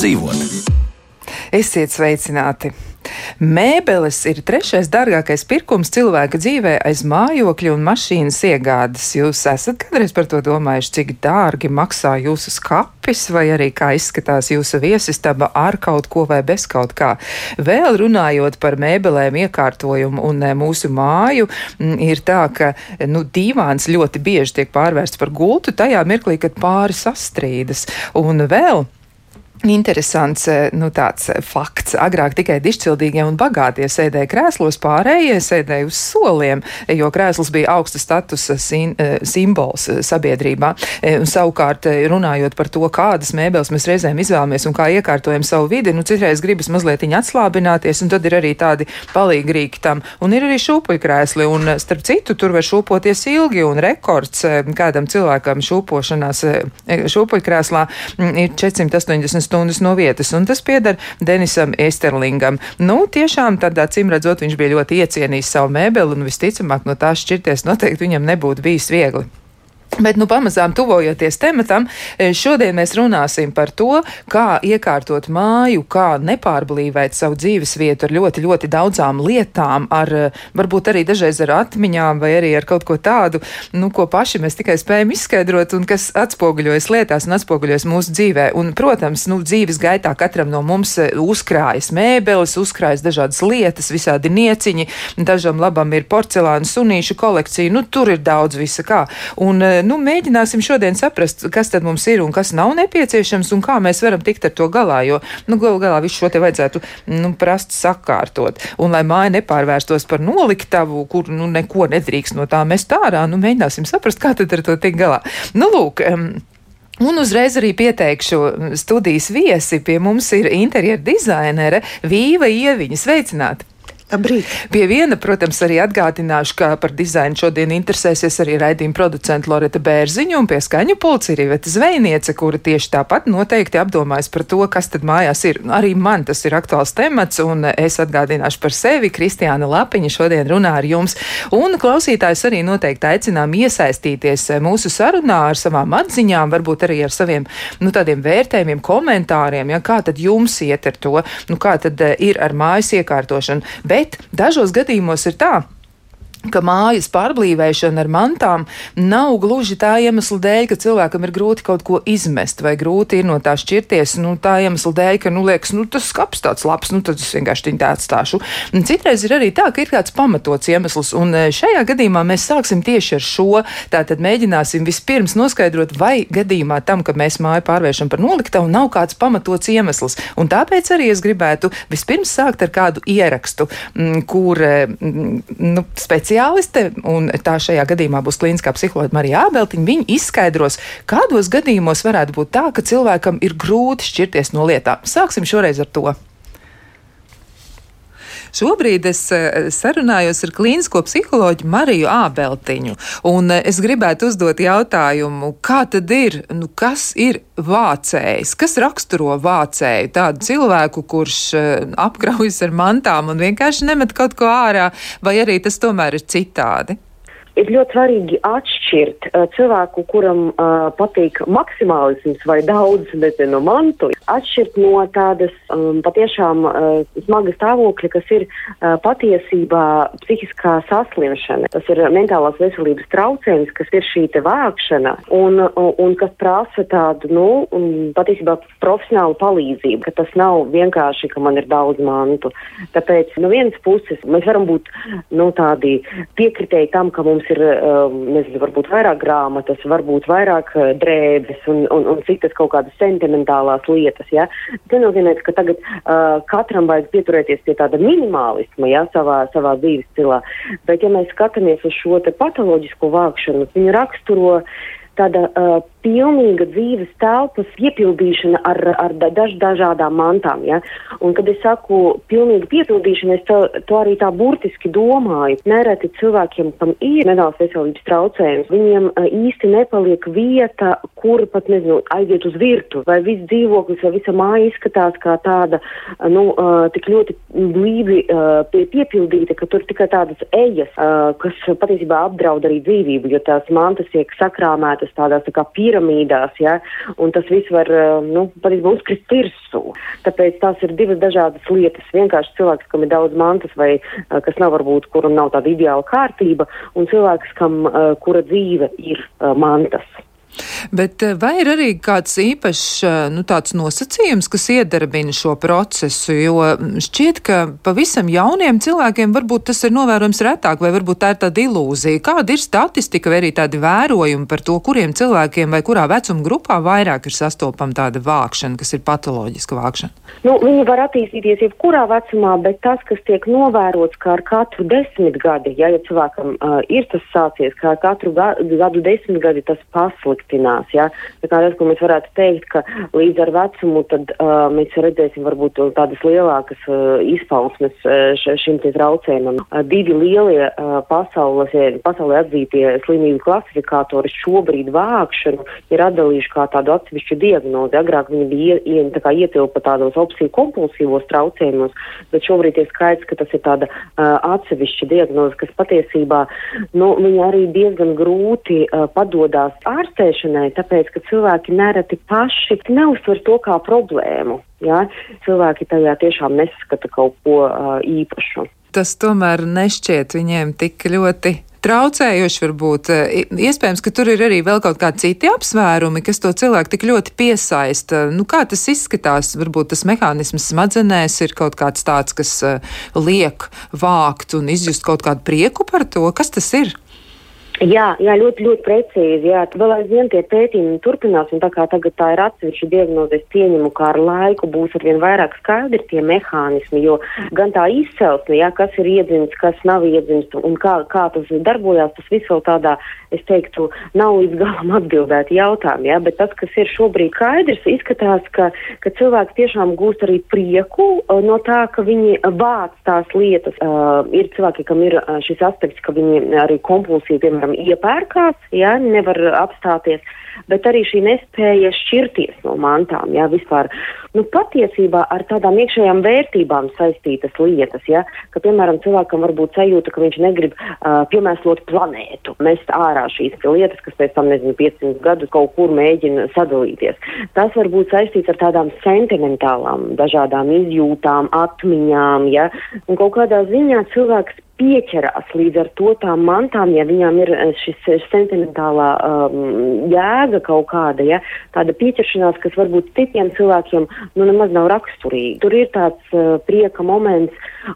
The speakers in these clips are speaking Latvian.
dzīvot. Esiet sveicināti! Mēbeles ir trešais dārgākais pirkums cilvēka dzīvē aiz mājokļa un mašīnas iegādes. Jūs esat kādreiz par to domājuši, cik dārgi maksā jūsu skapis, vai arī kā izskatās jūsu viesistaba ar kaut ko vai bez kaut kā. Vēl runājot par mēbelēm, iekārtojumu un e, mūsu māju, ir tā, ka nu, divāns ļoti bieži tiek pārvērsts par gultu tajā mirklī, kad pāri sastrīdas. Un vēl Interesants eh, nu, eh, fakts. Agrāk tikai dišcildīgie un bagātie sēdēja krēslos, pārējie sēdēja uz soliem, jo krēsls bija augsta statusa eh, simbols sabiedrībā. Un savukārt, runājot par to, kādas mēbeles mēs reizēm izvēlamies un kā iekārtojam savu vidi, nu, citreiz gribas mazliet atslābināties, un tad ir arī tādi palīgrīki tam. Un ir arī šūpuļkrēsli, un starp citu, tur var šūpoties ilgi, un rekords kādam cilvēkam šūpošanās šūpuļkrēslā mm, ir 480 stundas no vietas, un tas pieder Denisam Esterlingam. Nu, tiešām tādā cim redzot, viņš bija ļoti iecienījis savu mēbeli, un visticamāk no tā šķirties noteikti viņam nebūtu bijis viegli. Bet, nu, pamazām tuvojoties tematam, e, šodien mēs runāsim par to, kā iekārtot māju, kā nepārblīvēt savu dzīves vietu ar ļoti, ļoti daudzām lietām, ar e, varbūt arī dažreiz ar atmiņām vai arī ar kaut ko tādu, nu, ko paši mēs tikai spējam izskaidrot un kas atspoguļojas lietās un atspoguļojas mūsu dzīvē. Un, protams, nu, dzīves gaitā katram no mums e, uzkrājas mēbeles, uzkrājas dažādas lietas, visādi nieciņi, dažam labam ir porcelāna sunīšu kolekcija, nu, tur ir daudz visa kā. Un, nu, mēģināsim šodien saprast, kas tad mums ir un kas nav nepieciešams un kā mēs varam tikt ar to galā, jo, nu, galu galā visu šo te vajadzētu, nu, prast sakārtot. Un lai māja nepārvērstos par noliktavu, kur, nu, neko nedrīkst no tā mest ārā, nu, mēģināsim saprast, kā tad ar to tikt galā. Nu, lūk. Um, Un uzreiz arī pieteikšu studijas viesi. Pie mums ir interjera dizainere Vīva Ieviņa. Sveicināti! Labrīt. Pie viena, protams, arī atgādināšu, ka par dizainu šodien interesēsies arī raidījuma producenta Loreta Bērziņa un pie skaņu pulca ir Iveta Zvejniece, kura tieši tāpat noteikti apdomājas par to, kas tad mājās ir. Arī man tas ir aktuāls temats, un es atgādināšu par sevi. Kristiāna Lapiņa šodien runā ar jums, un klausītājs arī noteikti aicinām iesaistīties mūsu sarunā ar savām atziņām, varbūt arī ar saviem, nu, tādiem vērtējumiem, komentāriem, ja kā tad jums iet ar to, nu, kā tad ir ar mājas iekārtošanu. Bet bet dažos gadījumos ir tā, ka mājas pārblīvēšana ar mantām nav gluži tā iemesla dēļ, ka cilvēkam ir grūti kaut ko izmest, vai grūti ir no tā šķirties, nu, tā iemesla dēļ, ka, nu, liekas, nu, tas skats tāds labs, nu, tad es vienkārši viņu tā atstāšu. Un citreiz ir arī tā, ka ir kāds pamatots iemesls, un e, šajā gadījumā mēs sāksim tieši ar šo. Tātad mēģināsim vispirms noskaidrot, vai gadījumā tam, ka mēs māju pārvēršam par noliktavu, nav kāds pamatots iemesls. Un tāpēc arī es gribētu vispirms sākt ar kādu ierakstu, kur, e, nu, speciāli speciāliste, un tā šajā gadījumā būs klīniskā psiholoģija Marija Ābeltiņa. Viņa izskaidros, kādos gadījumos varētu būt tā, ka cilvēkam ir grūti šķirties no lietām. Sāksim šoreiz ar to. Šobrīd es eh, sarunājos ar klīnisko psiholoģu Mariju Ābeltiņu, un eh, es gribētu uzdot jautājumu, kā tad ir, nu, kas ir vācējs, kas raksturo vācēju, tādu cilvēku, kurš eh, apkraujas ar mantām un vienkārši nemet kaut ko ārā, vai arī tas tomēr ir citādi? Ir ļoti svarīgi atšķirt uh, cilvēku, kuram uh, patīk maksimālisms vai daudz, nezinu, mantu, atšķirt no tādas um, patiešām uh, smaga stāvokļa, kas ir uh, patiesībā psihiskā saslimšana. Tas ir mentālās veselības traucējums, kas ir šī te vākšana un, un, un kas prasa tādu, nu, um, patiesībā profesionālu palīdzību, ka tas nav vienkārši, ka man ir daudz mantu. Tāpēc no vienas puses mēs varam būt, nu, tādi piekritēji tam, ka mums ir, um, nezinu, varbūt vairāk grāmatas, varbūt vairāk uh, drēbes un, un, un citas kaut kādas sentimentālās lietas. Ja? Tas nozīmē, ka tagad uh, katram vajag pieturēties pie tāda minimālisma ja, savā, savā dzīves stilā. Bet, ja mēs skatāmies uz šo patoloģisko vākšanu, viņu raksturo tāda uh, pilnīga dzīves telpas piepildīšana ar, ar daž, dažādām mantām. Ja? Un, kad es saku pilnīga piepildīšana, es to, to arī tā burtiski domāju. Nereti cilvēkiem, kam ir mentālās veselības traucējums, viņiem uh, īsti nepaliek vieta, kur pat, nezinu, aiziet uz virtu, vai viss dzīvoklis vai visa māja izskatās kā tāda, uh, nu, uh, tik ļoti blīvi pie, piepildīta, ka tur tikai tādas ejas, kas patiesībā apdraud arī dzīvību, jo tās mantas tiek sakrāmētas tādās tā kā pie piramīdās, ja, un tas viss var, nu, patiesībā uzkrist virsū. Tāpēc tās ir divas dažādas lietas. Vienkārši cilvēks, kam ir daudz mantas vai kas nav varbūt, kuram nav tāda ideāla kārtība, un cilvēks, kam, kura dzīve ir mantas. Bet eh, vai ir arī kāds īpašs eh, nu, nosacījums, kas iedarbina šo procesu? Jo mm, šķiet, ka pavisam jauniem cilvēkiem varbūt tas ir novērojams retāk, vai varbūt tā ir tāda ilūzija. Kāda ir statistika vai arī tādi vērojumi par to, kuriem cilvēkiem vai kurā vecuma grupā vairāk ir sastopama tāda vākšana, kas ir patoloģiska vākšana? Nu, viņi var attīstīties jebkurā vecumā, bet tas, kas tiek novērots, ka ar katru desmitgadi, ja, ja cilvēkam uh, ir tas sācies, ka ar katru ga gadu desmitgadi tas pasliktinās. Ja. Tā kā tas, ko mēs varētu teikt, ka līdz ar vecumu tad uh, mēs redzēsim varbūt tādas lielākas uh, izpausmes uh, šim te traucējumam. Uh, divi lielie uh, pasaules, pasaulē atzītie slimību klasifikātori šobrīd vākšanu ir atdalījuši kā tādu atsevišķu diagnozi. Agrāk viņi bija ie, ie, ietilpa tādos obsesiju kompulsīvos traucējumos, bet šobrīd ir skaidrs, ka tas ir tāda uh, atsevišķa diagnoze, kas patiesībā, nu, viņa arī diezgan grūti uh, padodās ārstēšanai, tāpēc, ka cilvēki nereti paši neuztver to kā problēmu. Ja? Cilvēki tajā tiešām neskata kaut ko uh, īpašu. Tas tomēr nešķiet viņiem tik ļoti traucējoši varbūt. Iespējams, ka tur ir arī vēl kaut kādi citi apsvērumi, kas to cilvēku tik ļoti piesaista. Nu, kā tas izskatās? Varbūt tas mehānisms smadzenēs ir kaut kāds tāds, kas liek vākt un izjust kaut kādu prieku par to. Kas tas ir? Jā, jā, ļoti, ļoti precīzi. Jā, vēl aizvien tie pētījumi turpinās, un tā kā tagad tā ir atsevišķa diagnoze, es pieņemu, ka ar laiku būs arvien vairāk skaidri tie mehānismi, jo gan tā izcelsme, jā, kas ir iedzimis, kas nav iedzimis, un kā, kā tas darbojās, tas viss vēl tādā, es teiktu, nav līdz galam atbildēti jautājumi, jā, bet tas, kas ir šobrīd skaidrs, izskatās, ka, ka cilvēks tiešām gūst arī prieku uh, no tā, ka viņi vāc tās lietas. Uh, ir cilvēki, kam ir uh, šis aspekts, ka viņi arī kompulsīvi, piemēram, piemēram, iepērkās, ja, nevar apstāties, bet arī šī nespēja šķirties no mantām, ja, vispār, nu, patiesībā ar tādām iekšējām vērtībām saistītas lietas, ja, ka, piemēram, cilvēkam var būt sajūta, ka viņš negrib uh, piemēslot planētu, mest ārā šīs lietas, kas pēc tam, nezinu, 500 gadus kaut kur mēģina sadalīties. Tas var būt saistīts ar tādām sentimentālām, dažādām izjūtām, atmiņām, ja, un kaut kādā ziņā cilvēks pieķerās līdz ar to tām mantām, ja viņām ir šis sentimentālā um, jēga kaut kāda, ja, tāda pieķeršanās, kas varbūt citiem cilvēkiem nu, nemaz nav raksturīga. Tur ir tāds uh, prieka moments,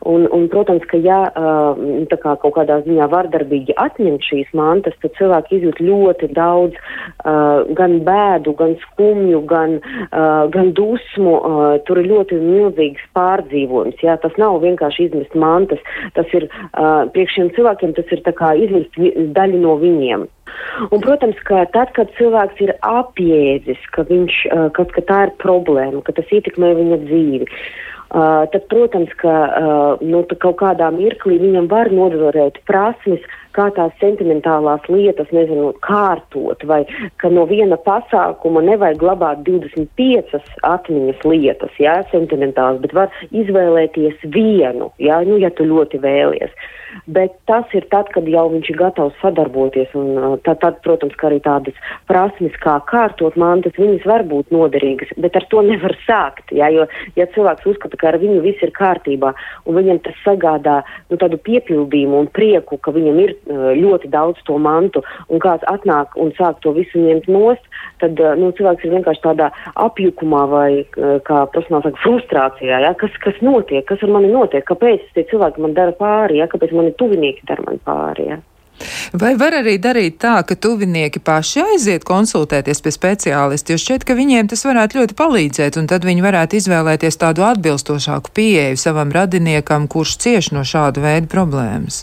un, un protams, ka ja uh, kā kaut kādā ziņā vardarbīgi atņemt šīs mantas, tad cilvēki izjūt ļoti daudz uh, gan bēdu, gan skumju, gan, uh, gan dusmu. Uh, tur ir ļoti milzīgs pārdzīvojums. Ja. Tas nav vienkārši izmest mantas, tas ir uh, priekš šiem cilvēkiem tas ir izmest daļu no viņiem. Un, protams, ka tad, kad cilvēks ir apjēdzis, ka, viņš, ka, ka tā ir problēma, ka tas ietekmē viņa dzīvi, tad, protams, ka nu, kaut kādā mirklī viņam var nodvarēt prasmes, kā tās sentimentālās lietas, nezinu, kārtot, vai ka no viena pasākuma nevajag glabāt 25 atmiņas lietas, jā, sentimentālas, bet var izvēlēties vienu, jā, nu, ja tu ļoti vēlies. Bet tas ir tad, kad jau viņš ir gatavs sadarboties. Un, tad, tad, protams, arī tādas prasmes, kā kārtot mantas, viņas var būt noderīgas, bet ar to nevar sākt. Jā, jo, ja cilvēks uzskata, ka ar viņu viss ir kārtībā, un viņam tas sagādā nu, tādu piepildījumu un prieku, ka viņam ir ļoti daudz to mantu, un kāds atnāk un sāk to visu ņemt nost, tad uh, nu, cilvēks ir vienkārši tādā apjukumā vai, kā profesionāli saka, frustrācijā. Jā, kas, kas notiek, kas ar mani notiek, kāpēc tie cilvēki man dara pāri, jā, kāpēc man mani tuvinieki dara man pāri. Ja. Vai var arī darīt tā, ka tuvinieki paši aiziet konsultēties pie speciālista, jo šķiet, ka viņiem tas varētu ļoti palīdzēt, un tad viņi varētu izvēlēties tādu atbilstošāku pieeju savam radiniekam, kurš cieš no šāda veida problēmas?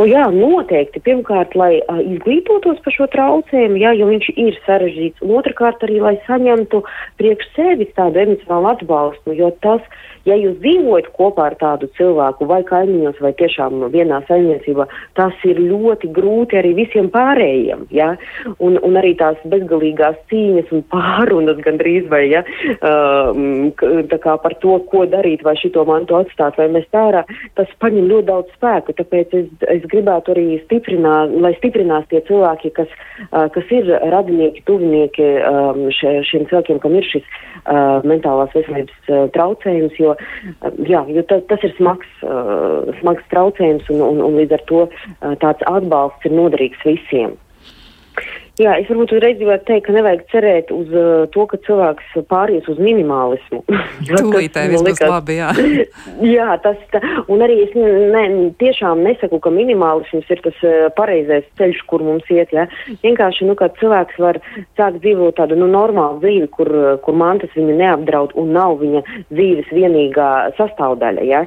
O, jā, noteikti. Pirmkārt, lai uh, izglītotos par šo traucējumu, jā, jo viņš ir sarežģīts, un otrkārt arī, lai saņemtu priekš sevis tādu emocionālu atbalstu, jo tas ja jūs dzīvojat kopā ar tādu cilvēku, vai kaimiņos, vai tiešām vienā saimniecībā, tas ir ļoti grūti arī visiem pārējiem. Ja? Un, un arī tās bezgalīgās cīņas un pārunas gandrīz vai ja? uh, par to, ko darīt, vai šito mantu atstāt, vai mest ārā, tas paņem ļoti daudz spēku. Tāpēc es, es gribētu arī stiprināt, lai stiprinās tie cilvēki, kas, uh, kas ir radinieki, tuvinieki um, še, šiem cilvēkiem, kam ir šis uh, mentālās veselības uh, traucējums, jo, uh, jā, jo ta, tas ir smags, uh, smags traucējums un, un, un līdz ar to uh, tāds atbalsts ir noderīgs visiem. Jā, es varbūt uzreiz gribētu teikt, ka nevajag cerēt uz uh, to, ka cilvēks pāries uz minimālismu. Tūlītē viss būs labi, jā. jā, tas, tā, un arī es ne, tiešām nesaku, ka minimālisms ir tas uh, pareizais ceļš, kur mums iet, jā. Vienkārši, nu, ka cilvēks var sākt dzīvot tādu, nu, normālu dzīvi, kur, kur mantas viņu neapdraud un nav viņa dzīves vienīgā sastāvdaļa, jā.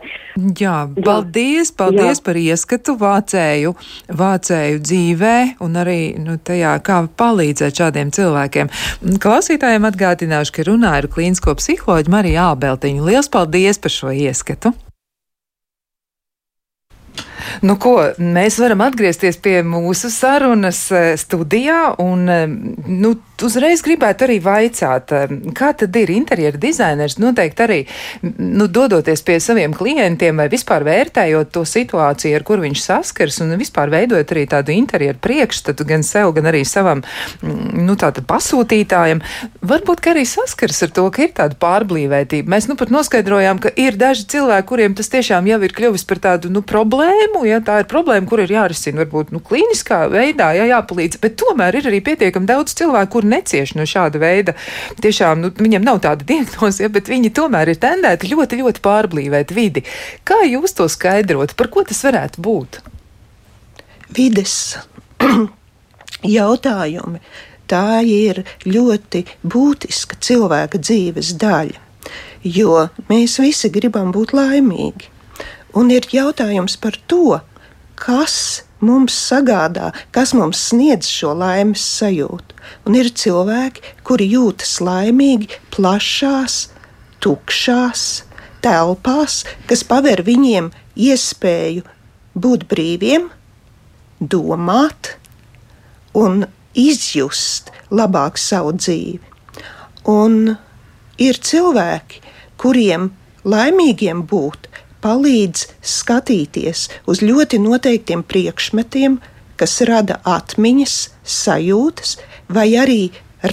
Jā, paldies, paldies jā. par ieskatu vācēju, vācēju dzīvē un arī, nu, tajā, kā palīdzēt šādiem cilvēkiem. Klausītājiem atgādināšu, ka runāju ar klīnisko psiholoģu Mariju Ābeltiņu. Liels paldies par šo ieskatu! Nu, ko, mēs varam atgriezties pie mūsu sarunas eh, studijā un, eh, nu, uzreiz gribētu arī vaicāt, eh, kā tad ir interjera dizainers noteikti arī, nu, dodoties pie saviem klientiem vai vispār vērtējot to situāciju, ar kur viņš saskars un vispār veidojot arī tādu interjeru priekšstatu gan sev, gan arī savam, nu, tātad pasūtītājam, varbūt, ka arī saskars ar to, ka ir tāda pārblīvētība. Mēs, nu, pat noskaidrojām, ka ir daži cilvēki, kuriem tas tiešām jau ir kļuvis par tādu, nu, problēmu, ja tā ir problēma, kur ir jārisina varbūt nu, klīniskā veidā, ja jāpalīdz, bet tomēr ir arī pietiekami daudz cilvēku, kur necieš no šāda veida. Tiešām nu, viņiem nav tāda diagnoze, ja, bet viņi tomēr ir tendēti ļoti, ļoti pārblīvēt vidi. Kā jūs to skaidrot? Par ko tas varētu būt? Vides jautājumi. Tā ir ļoti būtiska cilvēka dzīves daļa, jo mēs visi gribam būt laimīgi. Un ir jautājums par to, kas mums sagādā, kas mums sniedz šo laimes sajūtu. Un ir cilvēki, kuri jūtas laimīgi plašās, tukšās telpās, kas paver viņiem iespēju būt brīviem, domāt un izjust labāk savu dzīvi. Un ir cilvēki, kuriem laimīgiem būt palīdz skatīties uz ļoti noteiktiem priekšmetiem, kas rada atmiņas, sajūtas, vai arī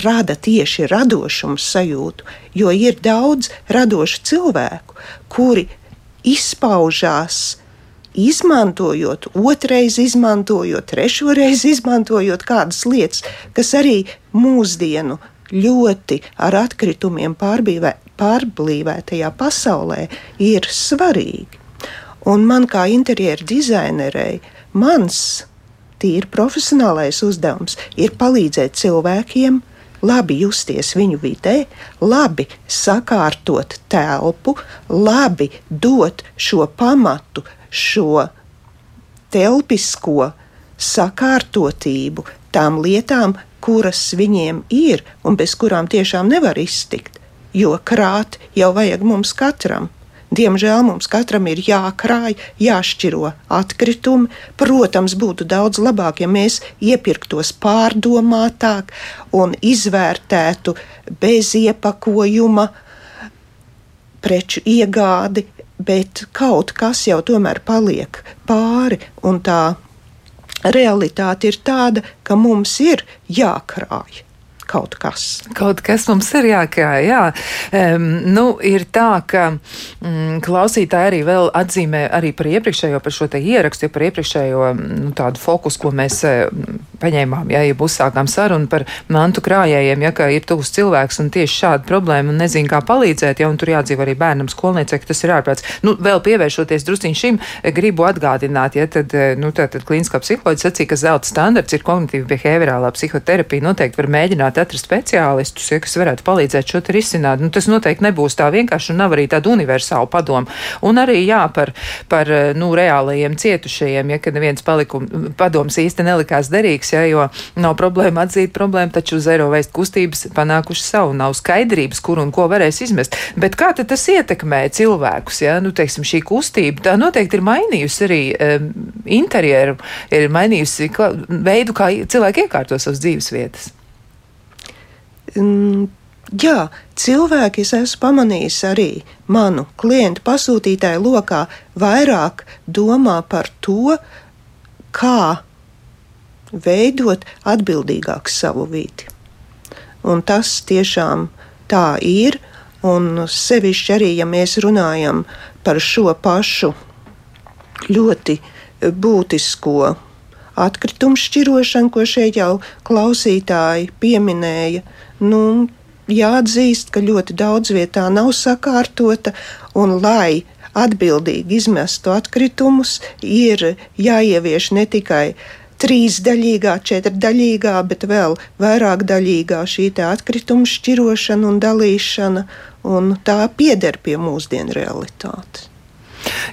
rada tieši radošumu sajūtu, jo ir daudz radošu cilvēku, kuri izpaužās izmantojot, otrreiz izmantojot, trešoreiz izmantojot kādas lietas, kas arī mūsdienu ļoti ar atkritumiem pārbīvē, pārblīvētajā pasaulē ir svarīgi. Un man kā interjeru dizainerei, mans tīri profesionālais uzdevums ir palīdzēt cilvēkiem labi justies viņu vidē, labi sakārtot telpu, labi dot šo pamatu, šo telpisko sakārtotību tām lietām, kuras viņiem ir un bez kurām tiešām nevar iztikt jo krāt jau vajag mums katram. Diemžēl mums katram ir jākrāj, jāšķiro atkritumi. Protams, būtu daudz labāk, ja mēs iepirktos pārdomātāk un izvērtētu bez iepakojuma preču iegādi, bet kaut kas jau tomēr paliek pāri, un tā realitāte ir tāda, ka mums ir jākrāj kaut kas. Kaut kas mums ir jākrāj, jā. Um, nu, ir tā, ka mm, klausītāji arī vēl atzīmē arī par iepriekšējo, par šo te ierakstu, par iepriekšējo nu, tādu fokusu, ko mēs paņēmām, ja, ja uzsākām sarunu par mantu krājējiem, ja, ka ir tuvs cilvēks un tieši šāda problēma un nezin, kā palīdzēt, ja, un tur jādzīvo arī bērnam skolniecei, ka tas ir ārprāts. Nu, vēl pievēršoties drusciņ šim, gribu atgādināt, ja tad, nu, tā, tad klīniskā psiholoģija sacīja, ka zelta standarts ir kognitīva behaviorālā psihoterapija, noteikti var mēģināt atrast speciālistus, ja, kas varētu palīdzēt šo risināt. Nu, tas noteikti nebūs tā vienkārši un nav arī tāda universāla padoma. Un arī jā, par, par nu, reālajiem cietušajiem, ja kad neviens palikum, padoms īsti nelikās derīgs, ja, jo nav problēma atzīt problēmu, taču zero waste kustības panākuši savu, nav skaidrības, kur un ko varēs izmest. Bet kā tad tas ietekmē cilvēkus, ja, nu, teiksim, šī kustība, tā noteikti ir mainījusi arī um, interjeru, ir mainījusi veidu, kā cilvēki iekārto savas dzīves vietas. Mm, jā, cilvēki, es esmu pamanījis arī manu klientu pasūtītāju lokā, vairāk domā par to, kā veidot atbildīgāk savu vidi. Un tas tiešām tā ir, un sevišķi arī, ja mēs runājam par šo pašu ļoti būtisko atkritumu šķirošanu, ko šeit jau klausītāji pieminēja. Nu, jāatzīst, ka ļoti daudz vietā nav sakārtota, un lai atbildīgi izmestu atkritumus, ir jāievieš ne tikai trīsdaļīgā, četrdaļīgā, bet vēl vairāk daļīgā šī atkrituma šķirošana un dalīšana, un tā pieder pie mūsdienu realitātes.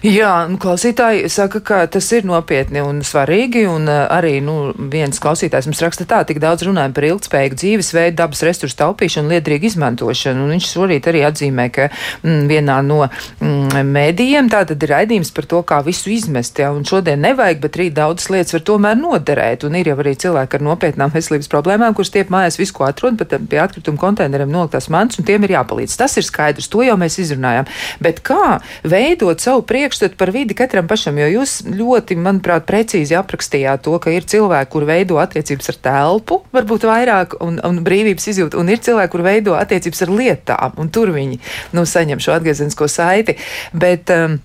Jā, nu, klausītāji saka, ka tas ir nopietni un svarīgi, un uh, arī nu, viens klausītājs mums raksta tā, tik daudz runājam par ilgspējīgu dzīvesveidu, dabas resursu taupīšanu liederīgu izmantošanu, un viņš šorīt arī atzīmē, ka mm, vienā no mm, mēdījiem tā tad ir raidījums par to, kā visu izmest, ja, un šodien nevajag, bet rīt daudzas lietas var tomēr noderēt, un ir jau arī cilvēki ar nopietnām veselības problēmām, kurus tiep mājās visu, ko atrod, bet pie atkrituma konteineriem noliktās mans, un tiem ir jāpalīdz. Tas ir skaidrs, to jau mēs izrunājām. Bet kā veidot savu priekšstatu? priekšstatu par vidi katram pašam, jo jūs ļoti, manuprāt, precīzi aprakstījāt to, ka ir cilvēki, kur veido attiecības ar telpu, varbūt vairāk, un, un brīvības izjūtu, un ir cilvēki, kur veido attiecības ar lietām, un tur viņi nu, saņem šo atgriezenisko saiti. Bet, um,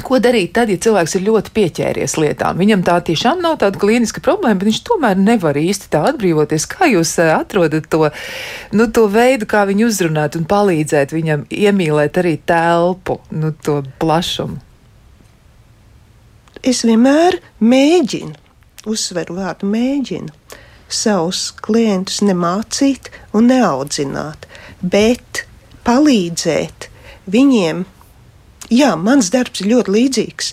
Ko darīt tad, ja cilvēks ir ļoti pieķēries lietām? Viņam tā tiešām nav tāda klīniska problēma, bet viņš tomēr nevar īsti tā atbrīvoties. Kā jūs eh, atrodat to, nu, to veidu, kā viņu uzrunāt un palīdzēt viņam iemīlēt arī telpu, nu, to plašumu? Es vienmēr mēģinu, uzsveru vārdu mēģinu, savus klientus nemācīt un neaudzināt, bet palīdzēt viņiem Jā, mans darbs ir ļoti līdzīgs.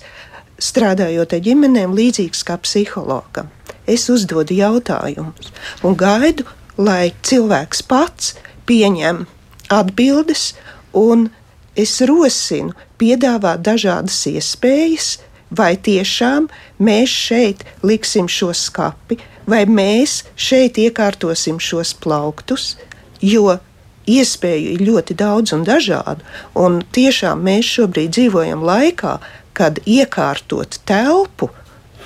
Strādājot ar ģimenēm, līdzīgs kā psihologam. Es uzdodu jautājumus un gaidu, lai cilvēks pats pieņem atbildes, un es rosinu piedāvāt dažādas iespējas, vai tiešām mēs šeit liksim šo skapi, vai mēs šeit iekārtosim šos plauktus, jo iespēju ir ļoti daudz un dažādu. Un tiešām mēs šobrīd dzīvojam laikā, kad iekārtot telpu.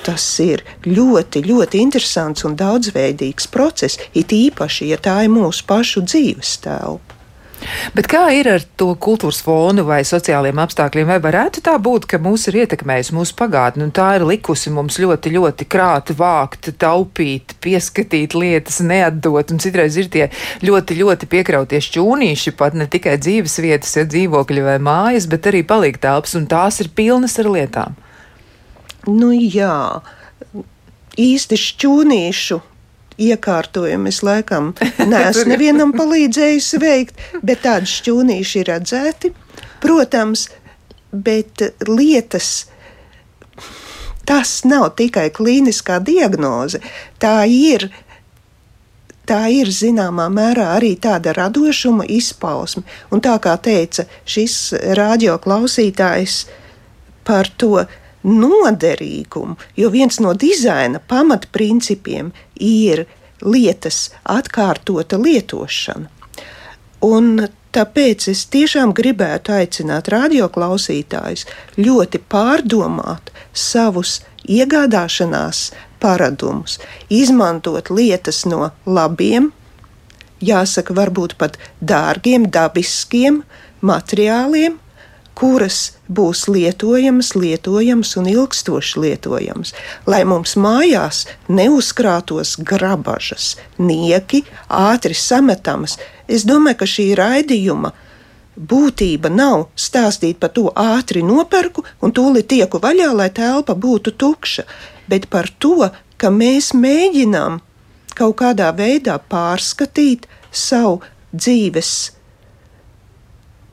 Tas ir ļoti, ļoti interesants un daudzveidīgs process, it īpaši, ja tā ir mūsu pašu dzīves telpa. Bet kā ir ar to kultūras fonu vai sociālajiem apstākļiem? Vai varētu tā būt, ka mūs ir ietekmējusi mūsu pagātne un tā ir likusi mums ļoti, ļoti krāt, vākt, taupīt, pieskatīt lietas, neatdot, un citreiz ir tie ļoti, ļoti piekrautie šķūnīši, pat ne tikai dzīves vietas, ja dzīvokļi vai mājas, bet arī paliek telpas, un tās ir pilnas ar lietām. Nu jā, īsti šķūnīšu iekārtojumu es laikam neesmu nevienam palīdzējis veikt, bet tādi šķūnīši ir redzēti. Protams, bet lietas. Tas nav tikai klīniskā diagnoze, tā ir tā ir zināmā mērā arī tāda radošuma izpausme. Un tā kā teica šis radioklausītājs par to noderīgumu, jo viens no dizaina pamatprincipiem ir lietas atkārtota lietošana. Un tāpēc es tiešām gribētu aicināt radioklausītājus ļoti pārdomāt savus iegādāšanās paradumus, izmantot lietas no labiem, jāsaka, varbūt pat dārgiem, dabiskiem materiāliem, kuras būs lietojamas, lietojamas un ilgstoši lietojamas, lai mums mājās neuzkrātos grabažas, nieki, ātri sametamas. Es domāju, ka šī raidījuma būtība nav stāstīt par to ātri nopērku un tūlīt tieku vaļā, lai telpa būtu tukša, bet par to, ka mēs mēģinām kaut kādā veidā pārskatīt savu dzīves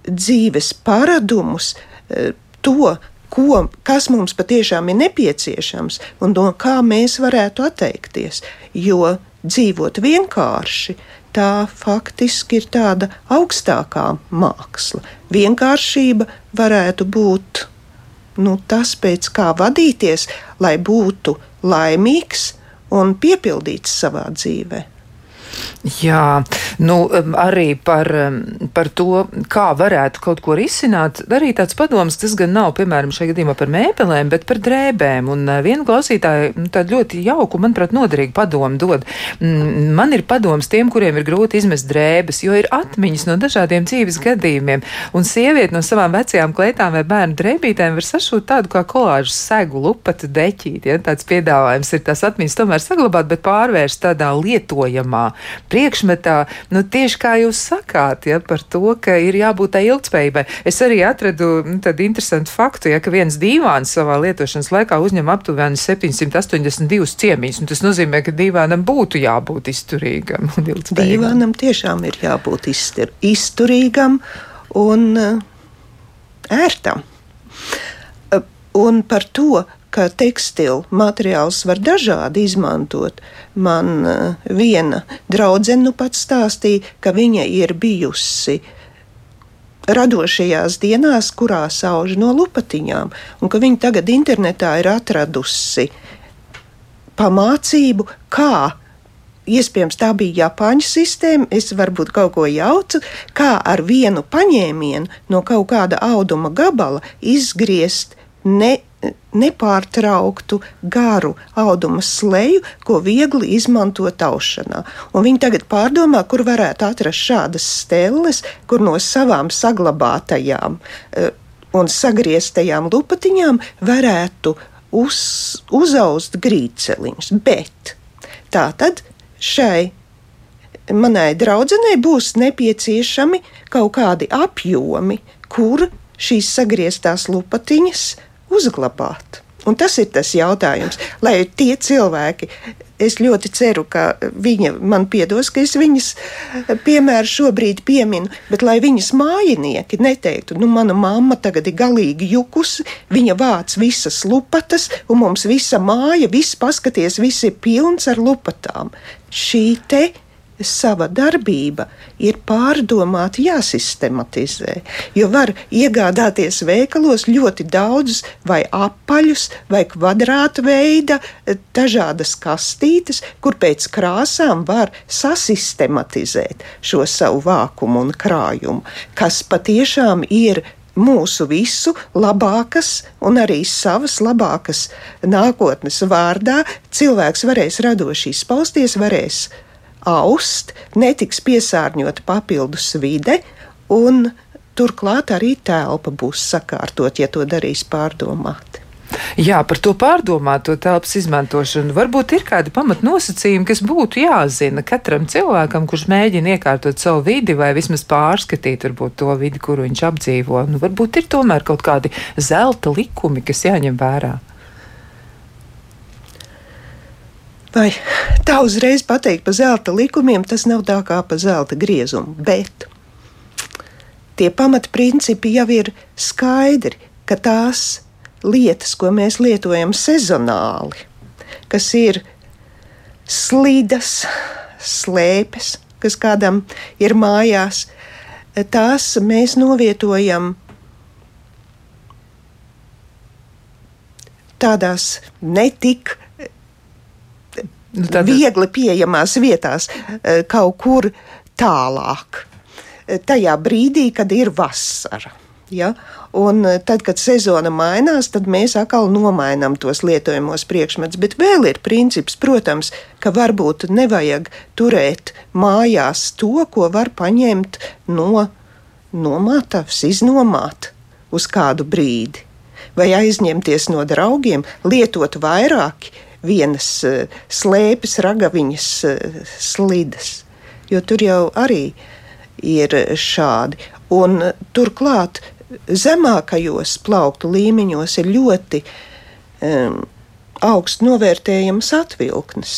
dzīves paradumus, e, to, ko, kas mums patiešām ir nepieciešams un no kā mēs varētu atteikties. Jo dzīvot vienkārši, tā faktiski ir tāda augstākā māksla. Vienkāršība varētu būt nu, tas, pēc kā vadīties, lai būtu laimīgs un piepildīts savā dzīvēm. Jā, nu, arī par, par to, kā varētu kaut ko risināt. Arī tāds padoms, tas gan nav, piemēram, šajā gadījumā par mēbelēm, bet par drēbēm. Un eh, viena klausītāja nu, tādu ļoti jauku, manuprāt, noderīgu padomu dod. Man ir padoms tiem, kuriem ir grūti izmest drēbes, jo ir atmiņas no dažādiem dzīves gadījumiem. Un sieviete no savām vecajām kleitām vai bērnu drēbītēm var sašūt tādu kā kolāžu segu, lupatu deķīti. Ja? Tāds piedāvājums ir tās atmiņas tomēr saglabāt, bet pārvērst tādā lietojamā priekšmetā, nu, tieši kā jūs sakāt, ja, par to, ka ir jābūt tai ilgspējībai. Es arī atradu nu, tādu interesantu faktu, ja, ka viens dīvāns savā lietošanas laikā uzņem aptuveni 782 ciemiņus. Tas nozīmē, ka dīvānam būtu jābūt izturīgam un ilgspējīgam. Dīvānam tiešām ir jābūt iztur, izturīgam un uh, ērtam. Uh, un par to, ka tekstilu materiālus var dažādi izmantot. Man uh, viena draudzene nu pat stāstīja, ka viņa ir bijusi radošajās dienās, kurās auž no lupatiņām, un ka viņa tagad internetā ir atradusi pamācību, kā iespējams tā bija Japāņu sistēma, es varbūt kaut ko jaucu, kā ar vienu paņēmienu no kaut kāda auduma gabala izgriezt ne nepārtrauktu garu auduma sleju, ko viegli izmantot aušanā. Un viņi tagad pārdomā, kur varētu atrast šādas stelles, kur no savām saglabātajām uh, un sagrieztajām lupatiņām varētu uz, uzaust grīceliņus. Bet tā tad šai manai draudzenei būs nepieciešami kaut kādi apjomi, kur šīs sagrieztās lupatiņas uzglabāt? Un tas ir tas jautājums, lai tie cilvēki, es ļoti ceru, ka viņa man piedos, ka es viņas piemēru šobrīd pieminu, bet lai viņas mājinieki neteiktu, nu, mana mamma tagad ir galīgi jukusi, viņa vāc visas lupatas, un mums visa māja, viss paskaties, viss ir pilns ar lupatām. Šī te sava darbība ir pārdomāta, jāsistematizē. Jo var iegādāties veikalos ļoti daudzus vai apaļus, vai kvadrāta veida eh, dažādas kastītes, kur pēc krāsām var sasistematizēt šo savu vākumu un krājumu, kas patiešām ir mūsu visu labākas un arī savas labākas nākotnes vārdā. Cilvēks varēs radoši izpausties, varēs aust, netiks piesārņota papildus vide, un turklāt arī telpa būs sakārtot, ja to darīs pārdomāti. Jā, par to pārdomāto telpas izmantošanu. Varbūt ir kādi pamatnosacījumi, kas būtu jāzina katram cilvēkam, kurš mēģina iekārtot savu vidi vai vismaz pārskatīt varbūt, to vidi, kuru viņš apdzīvo. Nu, varbūt ir tomēr kaut kādi zelta likumi, kas jāņem vērā. Vai tā uzreiz pateikt par zelta likumiem, tas nav tā kā pa zelta griezumu, bet tie pamatprincipi jau ir skaidri, ka tās lietas, ko mēs lietojam sezonāli, kas ir slīdas, slēpes, kas kādam ir mājās, tās mēs novietojam tādās netik nu, tad... viegli pieejamās vietās, eh, kaut kur tālāk. Eh, tajā brīdī, kad ir vasara. Ja? Un eh, tad, kad sezona mainās, tad mēs atkal nomainām tos lietojamos priekšmetus. Bet vēl ir princips, protams, ka varbūt nevajag turēt mājās to, ko var paņemt no nomātavas, iznomāt uz kādu brīdi. Vai aizņemties no draugiem, lietot vairāki, vienas eh, slēpes, ragaviņas eh, slidas. Jo tur jau arī ir šādi. Un eh, turklāt zemākajos plauktu līmeņos ir ļoti um, augsts novērtējams atvilknes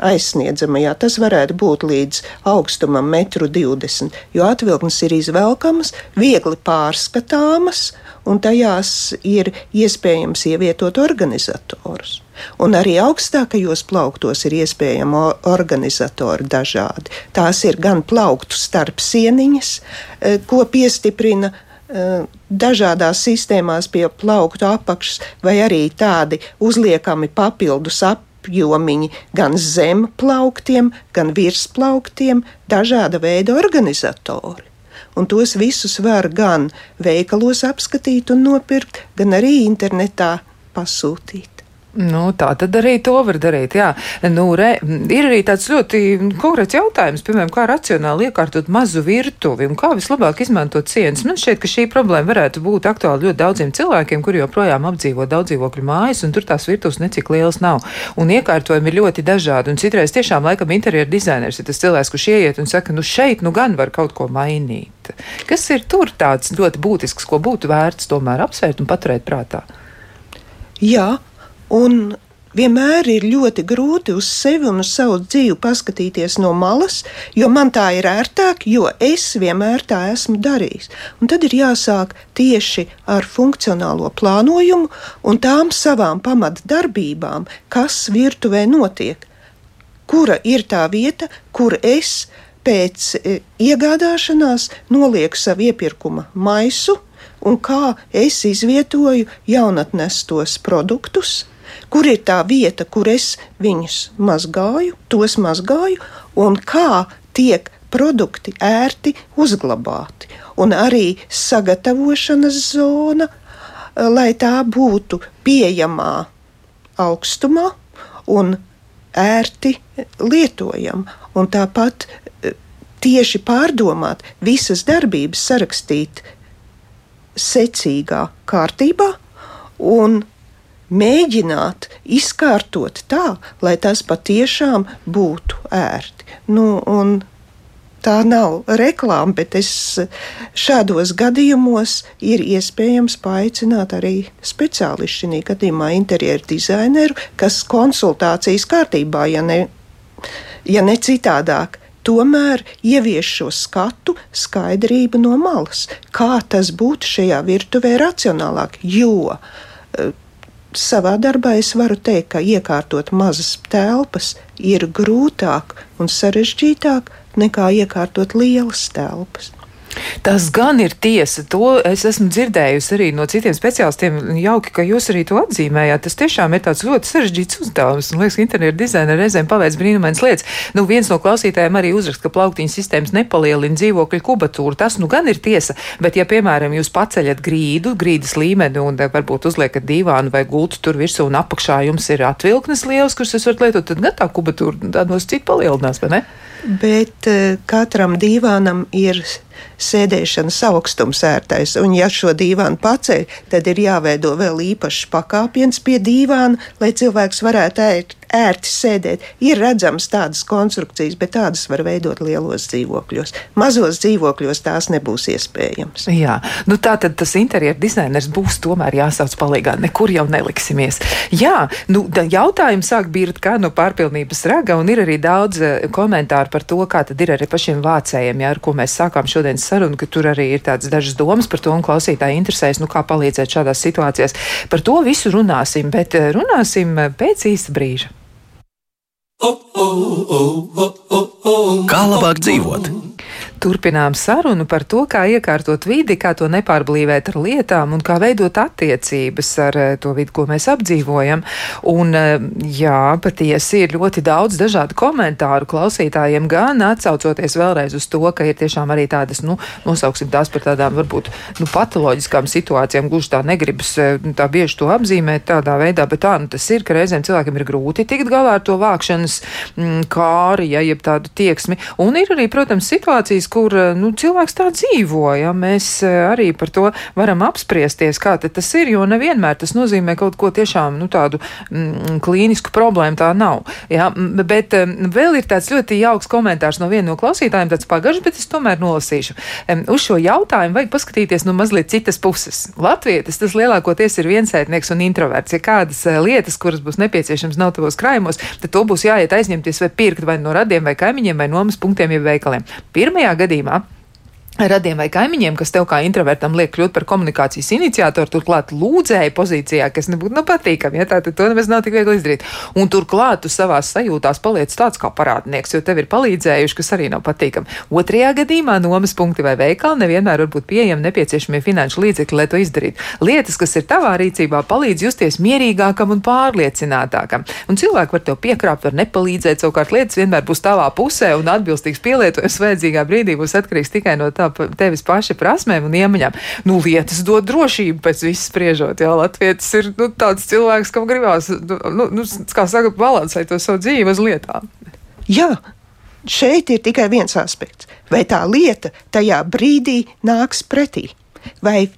aizsniedzamajā. Tas varētu būt līdz augstumam 1,20 m, jo atvilknes ir izvelkamas, viegli pārskatāmas, un tajās ir iespējams ievietot organizatorus. Un arī augstākajos plauktos ir iespējami organizatori dažādi. Tās ir gan plauktu starp sieniņas, e, ko piestiprina e, dažādās sistēmās pie plauktu apakšas, vai arī tādi uzliekami papildus apakšas apjomiņi gan zem plauktiem, gan virs plauktiem, dažāda veida organizatori. Un tos visus var gan veikalos apskatīt un nopirkt, gan arī internetā pasūtīt. Nu, tā tad arī to var darīt. Jā. Nu, re, ir arī tāds ļoti konkrēts jautājums, piemēram, kā racionāli iekārtot mazu virtuvi un kā vislabāk izmantot sienas. Man šķiet, ka šī problēma varētu būt aktuāla ļoti daudziem cilvēkiem, kuri joprojām apdzīvo daudzdzīvokļu mājas, un tur tās virtuves necik lielas nav. Un iekārtojumi ir ļoti dažādi. Un citreiz tiešām laikam interjeru dizainers ir tas cilvēks, kurš ieiet un saka, nu šeit nu gan var kaut ko mainīt. Kas ir tur tāds ļoti būtisks, ko būtu vērts tomēr apsvērt un paturēt prātā? Jā, Un vienmēr ir ļoti grūti uz sevi un uz savu dzīvi paskatīties no malas, jo man tā ir ērtāk, jo es vienmēr tā esmu darījis. Un tad ir jāsāk tieši ar funkcionālo plānojumu un tām savām pamatdarbībām, kas virtuvē notiek. Kura ir tā vieta, kur es pēc e, iegādāšanās nolieku savu iepirkuma maisu, un kā es izvietoju jaunatnestos produktus, kur ir tā vieta, kur es viņus mazgāju, tos mazgāju, un kā tiek produkti ērti uzglabāti. Un arī sagatavošanas zona, eh, lai tā būtu pieejamā augstumā un ērti lietojama. Un tāpat eh, tieši pārdomāt visas darbības, sarakstīt secīgā kārtībā un mēģināt izkārtot tā, lai tas patiešām būtu ērti. Nu, tā nav reklāma, bet es šādos gadījumos ir iespējams paaicināt arī speciālistu, šī gadījumā interjeru dizaineru, kas konsultācijas kārtībā, ja ne, ja ne citādāk. Tomēr ievieš šo skatu, skaidrību no malas, kā tas būtu šajā virtuvē racionālāk. Jo savā darbā es varu teikt, ka iekārtot mazas telpas ir grūtāk un sarežģītāk nekā iekārtot lielas telpas. Tas gan ir tiesa. To es esmu dzirdējusi arī no citiem speciālistiem. Jauki, ka jūs arī to atzīmējāt. Tas tiešām ir tāds ļoti sarežģīts uzdevums. Man liekas, ka internetu dizaina reizēm paveic brīnumainas lietas. Nu, viens no klausītājiem arī uzraksta, ka plauktiņu sistēmas nepalielina dzīvokļu kubatūru. Tas nu gan ir tiesa. Bet, ja, piemēram, jūs paceļat grīdu, grīdas līmeni un eh, varbūt uzliekat divānu vai gultu tur virsū un apakšā jums ir atvilknes liels, kuras jūs varat lietot, tad gan tā kubatūra tādos citu palielinās, vai ne? Bet uh, katram divānam ir sēdēšanas augstums ērtais. Un, ja šo dīvānu paceļ, tad ir jāveido vēl īpašs pakāpiens pie dīvāna, lai cilvēks varētu ērt ērti sēdēt. Ir redzams tādas konstrukcijas, bet tādas var veidot lielos dzīvokļos. Mazos dzīvokļos tās nebūs iespējams. Jā, nu tā tad tas interjeru dizainers būs tomēr jāsauc palīgā. Nekur jau neliksimies. Jā, nu jautājums sāk birt kā no pārpilnības raga, un ir arī daudz eh, komentāru par to, kā tad ir arī pašiem vācējiem, jā, ar ko mēs sākām šodienas sarunu, ka tur arī ir tādas dažas domas par to, un klausītāji interesēs, nu kā palīdzēt šādās situācijās. Par to visu runāsim, bet eh, runāsim eh, pēc īsta brīža. Kā labāk dzīvot? Turpinām sarunu par to, kā iekārtot vidi, kā to nepārblīvēt ar lietām un kā veidot attiecības ar eh, to vidi, ko mēs apdzīvojam. Un, eh, jā, patiesi ir ļoti daudz dažādu komentāru klausītājiem, gan atsaucoties vēlreiz uz to, ka ir tiešām arī tādas, nu, nosauksim tās par tādām varbūt nu, patoloģiskām situācijām, gluži tā negribas eh, tā bieži to apzīmēt tādā veidā, bet tā nu, tas ir, ka reizēm cilvēkiem ir grūti tikt galā ar to vākšanas mm, kāri, ja jeb tādu tieksmi. Un ir arī, protams, situācijas, kur eh, nu, cilvēks tā dzīvo. Ja? Mēs eh, arī par to varam apspriesties, kā tas ir, jo nevienmēr tas nozīmē kaut ko tiešām nu, tādu mm, klīnisku problēmu. Tā nav. Ja? Bet um, vēl ir tāds ļoti jauks komentārs no viena no klausītājiem, tāds pagažs, bet es tomēr nolasīšu. Um, uz šo jautājumu vajag paskatīties no mazliet citas puses. Latvijas tas lielākoties ir viensētnieks un introverts. Ja kādas lietas, kuras būs nepieciešams nav tavos krājumos, tad to būs jāiet aizņemties vai pirkt vai no radiem vai kaimiņiem vai nomas punktiem, ja veikaliem. Pirmajā gadījumā radiem vai kaimiņiem, kas tev kā introvertam liek kļūt par komunikācijas iniciatoru, turklāt lūdzēja pozīcijā, kas nebūtu nu, patīkami. Ja, Tātad to nemaz nav tik viegli izdarīt. Un turklāt tu savās sajūtās paliec tāds kā parādnieks, jo tev ir palīdzējuši, kas arī nav patīkami. Otrajā gadījumā nomas punkti vai veikali nevienmēr var būt pieejami nepieciešamie finanšu līdzekļi, lai to izdarītu. Lietas, kas ir tavā rīcībā, palīdz justies mierīgākam un pārliecinātākam. Un cilvēki var tev piekrāpt, var nepalīdzēt, savukārt lietas vienmēr būs tavā pusē un atbilstīgs pielietojums vajadzīgā brīdī būs atkarīgs tikai no tā tā tevis paša prasmēm un iemaņām. Nu, lietas dod drošību pēc viss spriežot. Jā, Latvijas ir nu, tāds cilvēks, kam gribās, nu, nu, kā saka, balansēt to savu dzīvi uz lietām. Jā. Šeit ir tikai viens aspekts. Vai tā lieta tajā brīdī nāks pretī, vai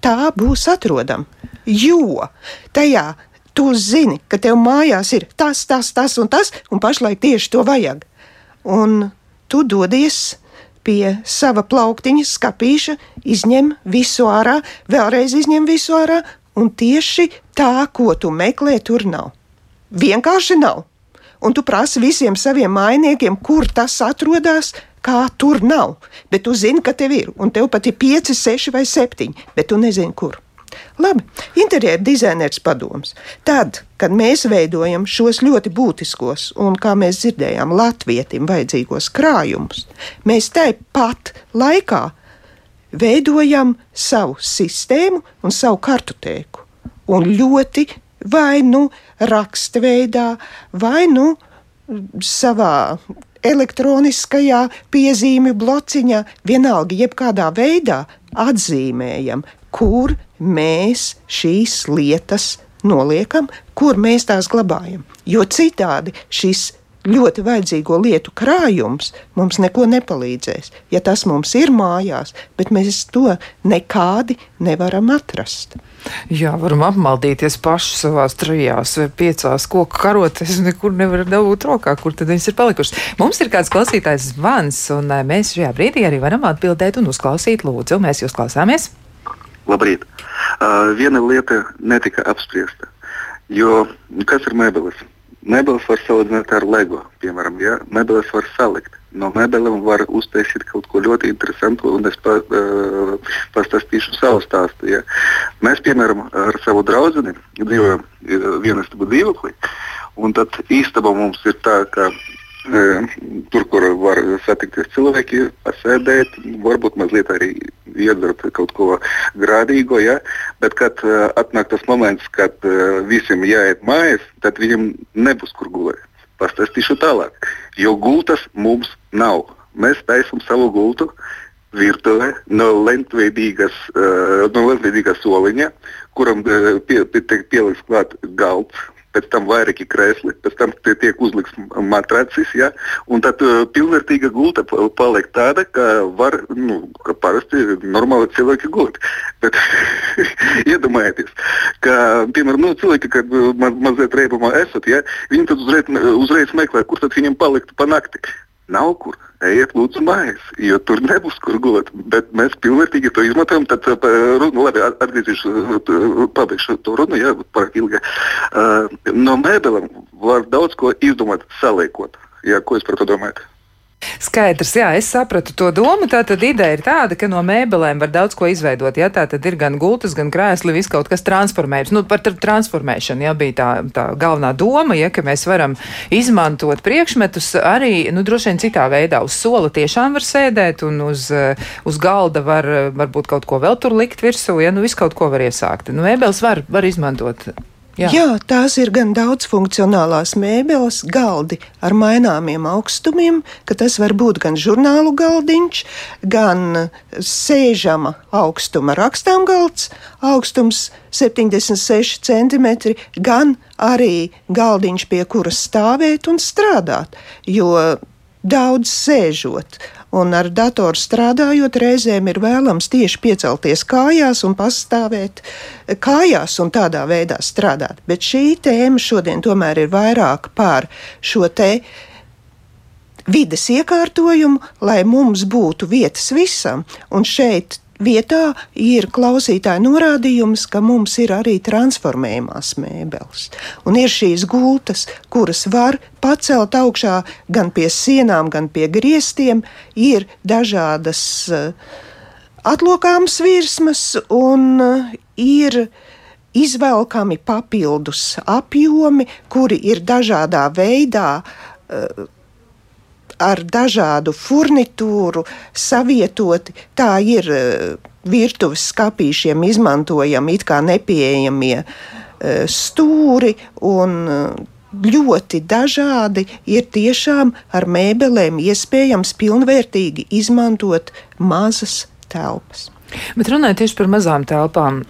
tā būs atrodama? Jo tajā tu zini, ka tev mājās ir tas, tas, tas un tas, un pašlaik tieši to vajag. Un tu dodies pie sava plauktiņa, skapīša, izņem visu ārā, vēlreiz izņem visu ārā, un tieši tā, ko tu meklē, tur nav. Vienkārši nav. Un tu prasi visiem saviem mainiekiem, kur tas atrodas, kā tur nav. Bet tu zini, ka tev ir, un tev pat ir pieci, seši vai septiņi, bet tu nezini, kur. Labi, interjera dizainers padoms. Tad, kad mēs veidojam šos ļoti būtiskos un, kā mēs dzirdējām, latvietim vajadzīgos krājumus, mēs tāpat laikā veidojam savu sistēmu un savu kartotēku. Un ļoti vai nu rakstveidā, vai nu savā elektroniskajā piezīmju blociņā, vienalga, jebkādā veidā atzīmējam, kur mēs šīs lietas noliekam, kur mēs tās glabājam. Jo citādi šis ļoti vajadzīgo lietu krājums mums neko nepalīdzēs. Ja tas mums ir mājās, bet mēs to nekādi nevaram atrast. Jā, varam apmaldīties paši savā trijās vai piecās koku karotēs, nekur nevar dabūt rokā, kur tad viņas ir palikušas. Mums ir kāds klausītājs zvans, un eh, mēs šajā brīdī arī varam atbildēt un uzklausīt lūdzu. Mēs jūs klausāmies! Labrīt! Uh, viena lieta netika apspriesta. Jo kas ir mēbeles? Mēbeles var salīdzināt ar LEGO. Piemēram, ja? mēbeles var salikt. No mēbelēm var uztaisīt kaut ko ļoti interesantu, un es pa, uh, pastāstīšu savu stāstu. Ja? Mēs, piemēram, ar savu draugu dzīvojam vienā stāvā dzīvoklī, un tad īstenībā mums ir tā, ka Tur, kur var satikties cilvēki, pasēdēt, varbūt mazliet arī iedzert kaut ko grādīgo. Ja? Bet, kad uh, atnāk tas moments, kad uh, visiem jāiet mājās, tad viņiem nebūs kur gulēt. Pastāstīšu tālāk, jo gultas mums nav. Mēs taisām savu gultu virtuvē no lentveidīgas, uh, no lentveidīgas soliņa, kuram uh, pie, pie, pieliks klāt galds pēc tam vairāki krēsli, pēc tam tiek uzlikts matracis, ja, un tad uh, pilnvērtīga gulta paliek tāda, ka var, nu, ka parasti normāli cilvēki gūt. Bet iedomājieties, ka, piemēram, nu, cilvēki, kad ma mazliet reibumā esat, ja, viņi tad uzreiz, uzreiz meklē, kur tad viņiem palikt pa nakti. Nav kur ejiet lūdzu mājās, jo tur nebūs kur gulēt. Bet mēs pilnvērtīgi to izmantojam. Tad, nu, labi, atgriezīšu, pabeigšu to runu, ja pārāk ilgi. Uh, no mēbelēm var daudz ko izdomāt, saliekot. Ja, ko jūs par to domājat? Skaidrs, jā, es sapratu to domu. Tā tad ideja ir tāda, ka no mēbelēm var daudz ko izveidot. Jā, tā tad ir gan gultas, gan krēsli, viss kaut kas transformējams. Nu, par transformēšanu, jā, bija tā, tā galvenā doma, ja, ka mēs varam izmantot priekšmetus arī, nu, droši vien citā veidā. Uz sola tiešām var sēdēt un uz, uz galda var varbūt kaut ko vēl tur likt virsū, ja, nu, viss kaut ko var iesākt. Nu, mēbeles var, var izmantot Jā. Jā, tās ir gan daudzfunkcionālās mēbeles, galdi ar maināmiem augstumiem, ka tas var būt gan žurnālu galdiņš, gan sēžama augstuma rakstām galds, augstums 76 cm, gan arī galdiņš, pie kuras stāvēt un strādāt. Jo daudz sēžot un ar datoru strādājot, reizēm ir vēlams tieši piecelties kājās un pastāvēt kājās un tādā veidā strādāt. Bet šī tēma šodien tomēr ir vairāk par šo te vides iekārtojumu, lai mums būtu vietas visam. Un šeit vietā ir klausītāja norādījums, ka mums ir arī transformējumās mēbeles. Un ir šīs gultas, kuras var pacelt augšā gan pie sienām, gan pie griestiem, ir dažādas uh, atlokāmas virsmas un uh, ir izvelkami papildus apjomi, kuri ir dažādā veidā. Ar dažādu furnitūru savietoti. Tā ir eh, virtuves skāpīšiem izmantojami it kā nepieejamie eh, stūri un eh, ļoti dažādi ir tiešām ar mēbelēm iespējams pilnvērtīgi izmantot mazas telpas. Bet runājot tieši par mazām telpām,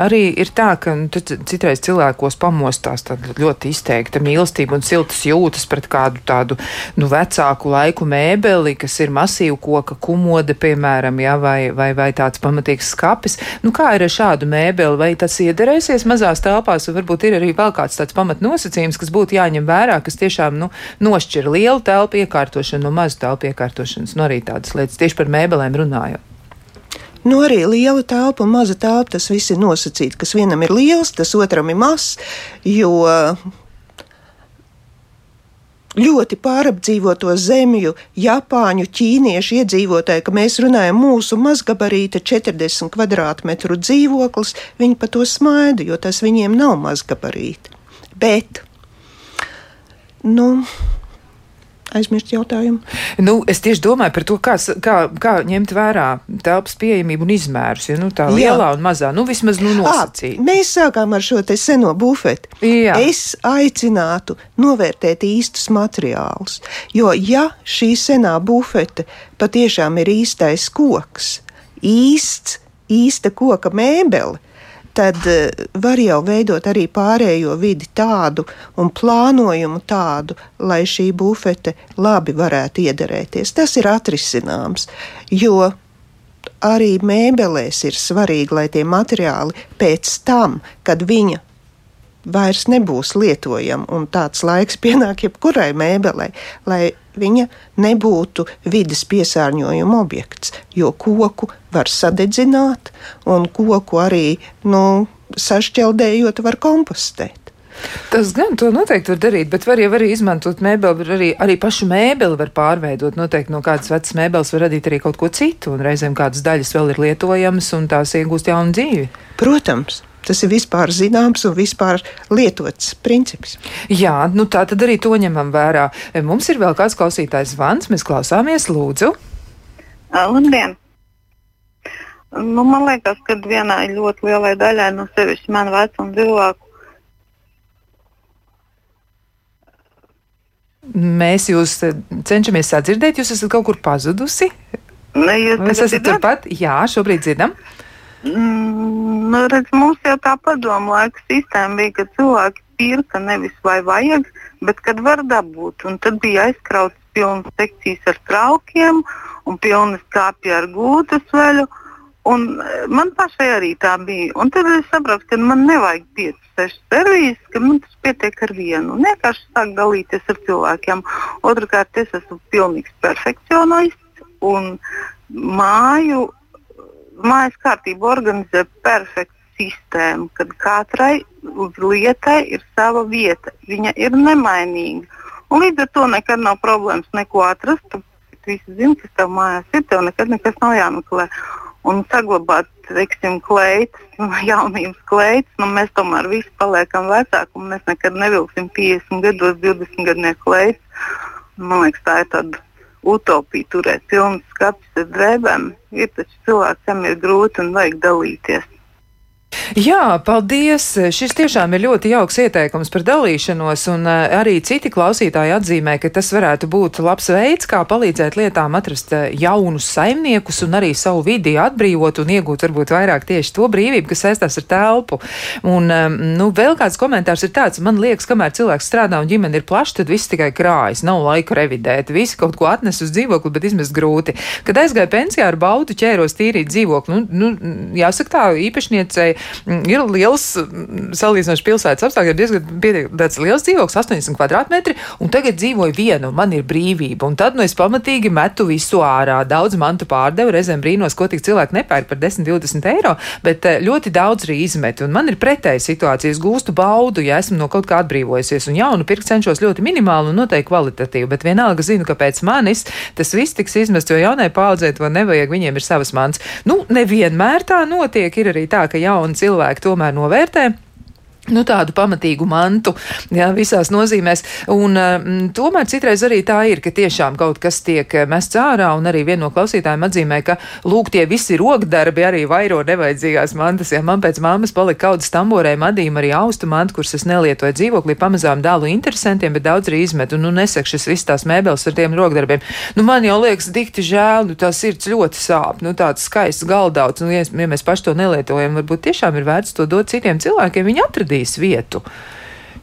arī ir tā, ka nu, citreiz cilvēkos pamostās ļoti izteikta mīlestība un siltas jūtas pret kādu tādu nu, vecāku laiku mēbeli, kas ir masīva koka kumode, piemēram, ja, vai, vai, vai tāds pamatīgs skapis. Nu, kā ir ar šādu mēbeli? Vai tas iederēsies mazās telpās, vai varbūt ir arī vēl kāds tāds pamatnosacījums, kas būtu jāņem vērā, kas tiešām nu, nošķir lielu telpu iekārtošanu no mazu telpu iekārtošanas, nu arī tādas lietas tieši par mēbelēm runājot. Nu, arī liela telpa un maza telpa, tas viss ir nosacīts. Kas vienam ir liels, tas otram ir mazs. Jo ļoti pārapdzīvoto zemju, Japāņu, ķīniešu iedzīvotāji, ka mēs runājam mūsu mazgabarīta 40 kvadrātmetru dzīvoklis, viņi pa to smaida, jo tas viņiem nav mazgabarīti. Bet, nu, aizmirst jautājumu. Nu, es tieši domāju par to, kā, kā, kā ņemt vērā telpas pieejamību un izmērus. Ja, nu, tā lielā Jā. un mazā, nu vismaz nu, nosacīt. À, mēs sākām ar šo te seno bufeti. Jā. Es aicinātu novērtēt īstus materiālus, jo ja šī senā bufete patiešām ir īstais koks, īsts, īsta koka mēbele, tad eh, var jau veidot arī pārējo vidi tādu un plānojumu tādu, lai šī bufete labi varētu iederēties. Tas ir atrisināms, jo arī mēbelēs ir svarīgi, lai tie materiāli pēc tam, kad viņa vairs nebūs lietojama, un tāds laiks pienāk jebkurai mēbelei, lai viņa nebūtu vidas piesārņojuma objekts, jo koku var sadedzināt, un koku arī nu, sašķeldējot var kompostēt. Tas gan to noteikti var darīt, bet var jau arī izmantot mēbeli, arī, arī pašu mēbeli var pārveidot. Noteikti no kādas vecas mēbeles var radīt arī kaut ko citu, un reizēm kādas daļas vēl ir lietojamas, un tās iegūst jaunu dzīvi. Protams. Tas ir vispār zināms un vispār lietots princips. Jā, nu tā tad arī to ņemam vērā. Mums ir vēl kāds klausītājs zvans, mēs klausāmies, lūdzu. Labdien! Nu, man liekas, ka vienai ļoti lielai daļai no sevišķi man vecuma cilvēku. Mēs jūs cenšamies sadzirdēt, jūs esat kaut kur pazudusi. Ne, jūs esat turpat? Jā, šobrīd dzirdam. Uh, Mm, redz, mums jau tā padomu laika sistēma bija, ka cilvēki pirka nevis vai vajag, bet kad var dabūt. Un tad bija aizkrauts pilnas sekcijas ar traukiem un pilnas kāpja ar gūtas veļu. Un e, man pašai arī tā bija. Un tad es sapratu, ka man nevajag 5, 6 servīzes, ka man tas pietiek ar vienu. Un vienkārši sāk dalīties ar cilvēkiem. Otrakārt, es esmu pilnīgs perfekcionists un māju mājas kārtība organizē perfektu sistēmu, kad katrai lietai ir sava vieta. Viņa ir nemainīga. Un līdz ar to nekad nav problēmas neko atrast. Tu visi zini, kas tev mājās ir, tev nekad nekas nav jāmeklē. Un saglabāt, teiksim, kleitas, jaunības kleitas, nu, mēs tomēr visi paliekam vecāki, un mēs nekad nevilksim 50 gados, 20 gadnieku kleitas. Man liekas, tā ir tāda utopija turēt pilnas skats ar drēbēm. Ir taču cilvēks, kam ir grūti un vajag dalīties. Jā, paldies! Šis tiešām ir ļoti jauks ieteikums par dalīšanos, un eh, arī citi klausītāji atzīmē, ka tas varētu būt labs veids, kā palīdzēt lietām atrast eh, jaunus saimniekus un arī savu vidi atbrīvot un iegūt varbūt vairāk tieši to brīvību, kas saistās ar telpu. Un, nu, vēl kāds komentārs ir tāds, man liekas, kamēr cilvēks strādā un ģimene ir plaša, tad viss tikai krājas, nav laika revidēt, visi kaut ko atnes uz dzīvokli, bet izmest grūti. Kad aizgāju pensijā ar baudu ķēros tīrīt dzīvokli, nu, nu jāsaka tā, īpašniecei ir liels, mm, salīdzinoši pilsētas apstākļi, ir diezgan tāds liels dzīvoklis, 80 kvadrātmetri, un tagad dzīvoju vienu, man ir brīvība. Un tad nu, es pamatīgi metu visu ārā. Daudz mantu pārdevu, reizēm brīnos, ko tik cilvēki nepērk par 10, 20 eiro, bet eh, ļoti daudz arī izmetu. Un man ir pretēja situācija. Es gūstu baudu, ja esmu no kaut kā atbrīvojusies, un jaunu pirkt cenšos ļoti minimāli un noteikti kvalitatīvi, bet vienalga zinu, ka pēc manis tas viss tiks izmests, jo jaunai paudzei to nevajag, viņiem ir savas mans. Nu, nevienmēr tā notiek, ir arī tā, ka jauni cilvēki tomēr novērtē Nu, tādu pamatīgu mantu, jā, visās nozīmēs. Un, um, tomēr citreiz arī tā ir, ka tiešām kaut kas tiek eh, mests ārā, un arī viena no klausītājiem atzīmē, ka, lūk, tie visi rokdarbi arī vairo nevajadzīgās mantas. Ja man pēc mammas palika kaudzes tamborē madīm arī austu mantu, kuras es nelietoju dzīvoklī, pamazām dalu interesantiem, bet daudz arī izmetu. Nu, nesak šis viss tās mēbeles ar tiem rokdarbiem. Nu, man jau liekas dikti žēl, nu, tā sirds ļoti sāp, nu, tāds skaists galdauts, un, ja, ja mēs paši to nelietojam, varbūt tiešām ir vērts to dot citiem cilvēkiem, viņi atradīs atradīs vietu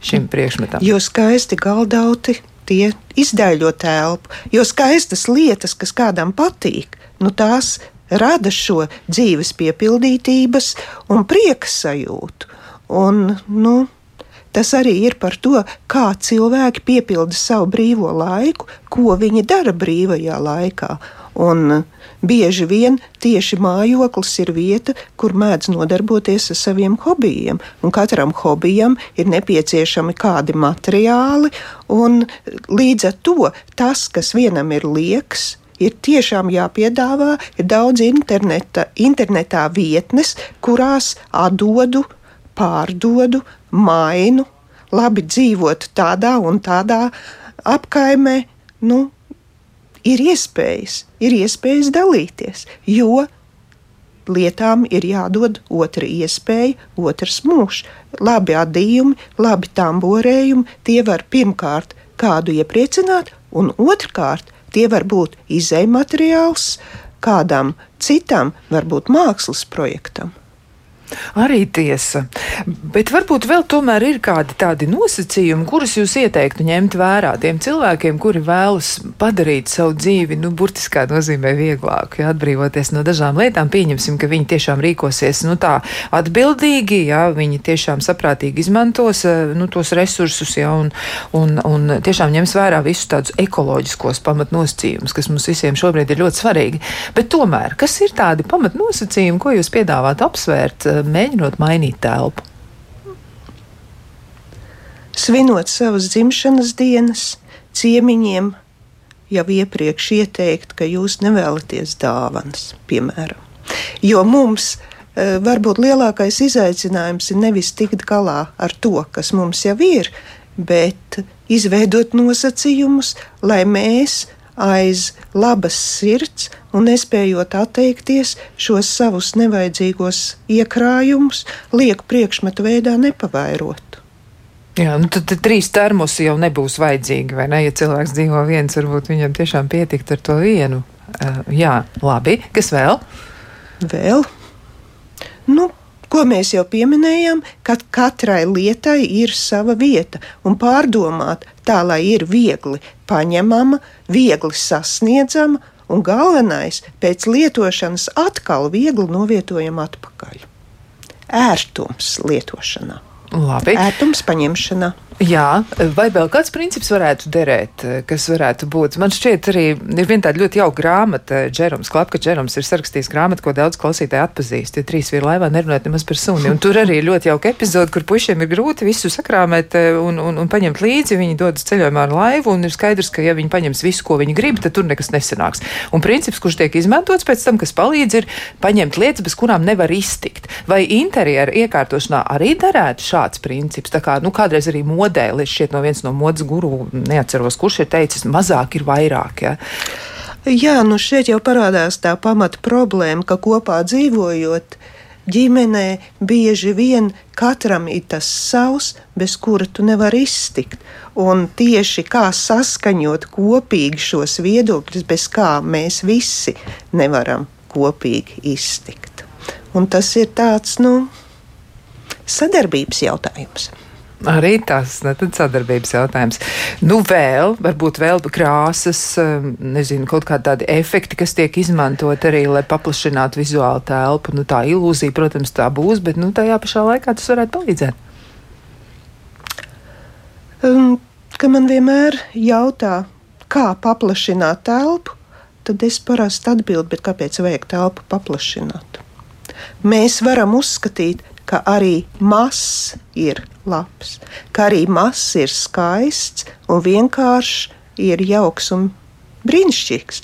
šim priekšmetam. Jo skaisti galdauti tie izdaļo telpu, jo skaistas lietas, kas kādam patīk, nu tās rada šo dzīves piepildītības un prieka sajūtu. Un, nu, tas arī ir par to, kā cilvēki piepilda savu brīvo laiku, ko viņi dara brīvajā laikā. Un bieži vien tieši mājoklis ir vieta, kur mēdz nodarboties ar saviem hobijiem. Un katram hobijam ir nepieciešami kādi materiāli, un līdz ar to tas, kas vienam ir liekas, ir tiešām jāpiedāvā. Ir daudz interneta, internetā vietnes, kurās atdodu, pārdodu, mainu, labi dzīvot tādā un tādā apkaimē. Nu, ir iespējas, ir iespējas dalīties, jo lietām ir jādod otra iespēja, otrs mūžs. Labi adījumi, labi tamborējumi, tie var pirmkārt kādu iepriecināt, un otrkārt tie var būt izējumateriāls kādam citam, varbūt mākslas projektam. Arī tiesa. Bet varbūt vēl tomēr ir kādi tādi nosacījumi, kurus jūs ieteiktu ņemt vērā tiem cilvēkiem, kuri vēlas padarīt savu dzīvi, nu, burtiskā nozīmē vieglāku, ja atbrīvoties no dažām lietām. Pieņemsim, ka viņi tiešām rīkosies, nu, tā atbildīgi, ja viņi tiešām saprātīgi izmantos, eh, nu, tos resursus, ja, un, un, un tiešām ņems vērā visus tādus ekoloģiskos pamatnosacījumus, kas mums visiem šobrīd ir ļoti svarīgi. Bet tomēr, kas ir tādi pamatnosacījumi, ko jūs piedāvāt apsvērt? Mēģinot mainīt telpu? Svinot savas dzimšanas dienas, ciemiņiem jau iepriekš ieteikt, ka jūs nevēlaties dāvanas, piemēram. Jo mums e, varbūt lielākais izaicinājums ir nevis tikt galā ar to, kas mums jau ir, bet izveidot nosacījumus, lai mēs aiz labas sirds un nespējot atteikties šos savus nevajadzīgos iekrājumus, lieku priekšmetu veidā nepavairot. Jā, nu tad, tad trīs termosi jau nebūs vajadzīgi, vai ne? Ja cilvēks dzīvo viens, varbūt viņam tiešām pietikt ar to vienu. Uh, jā, labi. Kas vēl? Vēl? Nu, ko mēs jau pieminējām, ka katrai lietai ir sava vieta un pārdomāt tā, lai ir viegli paņemama, viegli sasniedzama un galvenais pēc lietošanas atkal viegli novietojama atpakaļ. Ērtums lietošanā. Labi. Ērtums paņemšanā. Jā, vai vēl kāds princips varētu derēt, kas varētu būt? Man šķiet, arī ir viena tāda ļoti jauka grāmata, Džeroms Klapka. Džeroms ir sarakstījis grāmatu, ko daudz klausītāji atpazīst. Ja trīs vīri laivā nerunājot nemaz par suni. Un tur arī ir ļoti jauka epizode, kur pušiem ir grūti visu sakrāmēt eh, un, un, un paņemt līdzi. Viņi dodas ceļojumā ar laivu, un ir skaidrs, ka ja viņi paņems visu, ko viņi grib, tad tur nekas nesanāks. Un princips, kurš tiek izmantots pēc tam, kas palīdz, ir paņemt lietas, bez kurām nevar iztikt. Vai interjera iekārtošanā arī derētu šāds princips? Tā kā, nu, kādreiz arī modi modelis, šķiet no viens no modes guru, neatceros, kurš ir teicis, mazāk ir vairāk. Ja? Jā, nu šeit jau parādās tā pamata problēma, ka kopā dzīvojot, ģimenē bieži vien katram ir tas savs, bez kura tu nevari iztikt. Un tieši kā saskaņot kopīgi šos viedokļus, bez kā mēs visi nevaram kopīgi iztikt. Un tas ir tāds, nu, sadarbības jautājums. Arī tas ne, sadarbības jautājums. Nu, vēl, varbūt vēl krāsas, um, nezinu, kaut kādi tādi efekti, kas tiek izmantot arī, lai paplašinātu vizuālu telpu. Nu, tā ilūzija, protams, tā būs, bet nu, tajā pašā laikā tas varētu palīdzēt. Um, ka man vienmēr jautā, kā paplašināt telpu, tad es parasti atbildu, kāpēc vajag telpu paplašināt. Mēs varam uzskatīt, ka arī mazs ir labs, ka arī mazs ir skaists un vienkārši ir jauks un brīnišķīgs.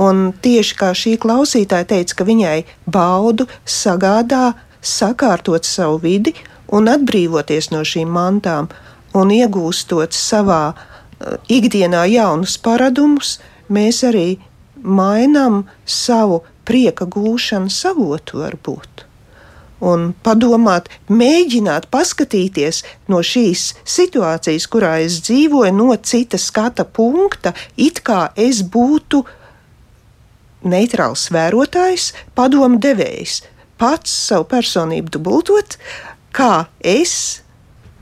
Un tieši kā šī klausītāja teica, ka viņai baudu sagādā sakārtot savu vidi un atbrīvoties no šīm mantām un iegūstot savā uh, ikdienā jaunus paradumus, mēs arī mainām savu prieka gūšanu savotu varbūt. Un padomāt, mēģināt paskatīties no šīs situācijas, kurā es dzīvoju, no cita skata punkta, it kā es būtu neitrāls vērotājs, padomu devējs, pats savu personību dubultot, kā es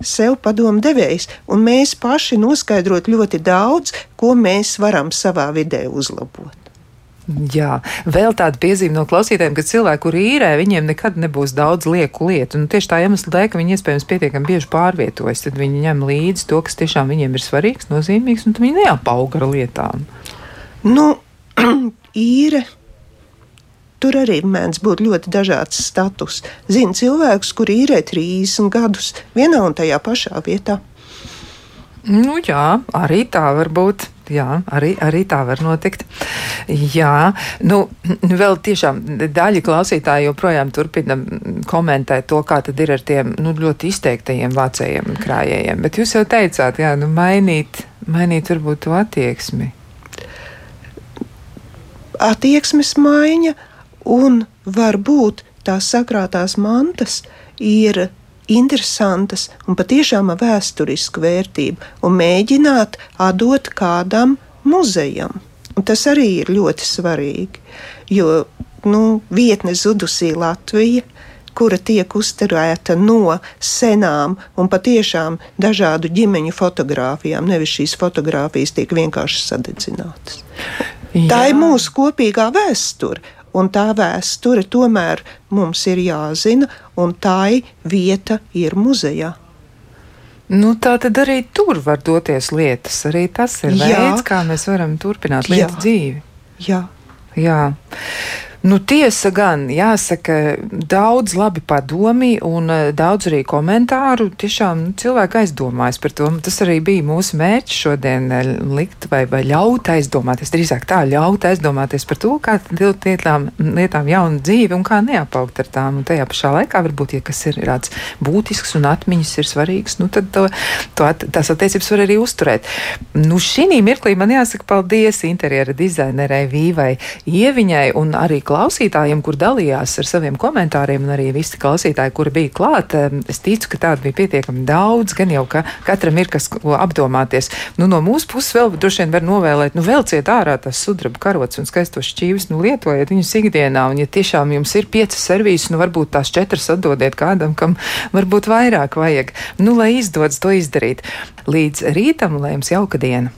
sev padomu devējs, un mēs paši noskaidrot ļoti daudz, ko mēs varam savā vidē uzlabot. Jā, vēl tāda piezīme no klausītājiem, ka cilvēki, kuri īrē, viņiem nekad nebūs daudz lieku lietu. Un tieši tā iemesla dēļ, ka viņi iespējams pietiekami bieži pārvietojas, tad viņi ņem līdzi to, kas tiešām viņiem ir svarīgs, nozīmīgs, un viņi neapauga ar lietām. Nu, īre. Tur arī mēdz būt ļoti dažāds status. Zinu cilvēkus, kuri īrē 30 gadus vienā un tajā pašā vietā. Nu, jā, arī tā var būt. Jā, arī, arī tā var notikt. Jā, nu, vēl tiešām daļa klausītāji joprojām turpina komentēt to, kā tad ir ar tiem nu, ļoti izteiktajiem vācējiem un krājējiem. Bet jūs jau teicāt, jā, nu, mainīt, mainīt varbūt to attieksmi. Attieksmes maiņa un varbūt tās sakrātās mantas ir interesantas un patiešām ar vēsturisku vērtību, un mēģināt atdot kādam muzejam. Un tas arī ir ļoti svarīgi, jo nu, vietne zudusī Latvija, kura tiek uzturēta no senām un patiešām dažādu ģimeņu fotografijām, nevis šīs fotografijas tiek vienkārši sadedzinātas. Jā. Tā ir mūsu kopīgā vēsture, un tā vēsture tomēr mums ir jāzina, un tā vieta ir muzejā. Nu, tā tad arī tur var doties lietas. Arī tas ir Jā. veids, kā mēs varam turpināt lietu Jā. dzīvi. Jā. Jā. Nu, tiesa gan, jāsaka, daudz labi padomi un eh, daudz arī komentāru. Tiešām nu, cilvēki aizdomājas par to. Tas arī bija mūsu mērķis šodien eh, likt vai, vai ļaut aizdomāties, drīzāk tā ļaut aizdomāties par to, kā lietām, lietām jauna dzīve un kā neapaugt ar tām. Un tajā pašā laikā varbūt, ja kas ir tāds būtisks un atmiņas ir svarīgs, nu, tad to, to, tās attiecības var arī uzturēt. Nu, šī mirklī man jāsaka paldies interjera dizainerei Vīvai Ieviņai un arī klausītājiem, kur dalījās ar saviem komentāriem, un arī visi klausītāji, kuri bija klāt. Es ticu, ka tādu bija pietiekami daudz, gan jau ka katram ir kas apdomāties. Nu, no mūsu puses vēl droši vien var novēlēt, nu, velciet ārā tās sudraba karotes un skaistos šķīvis, nu, lietojiet viņus ikdienā, un ja tiešām jums ir piecas servīzes, nu, varbūt tās četras atdodiet kādam, kam varbūt vairāk vajag, nu, lai izdodas to izdarīt. Līdz rītam, lai jums jauka diena!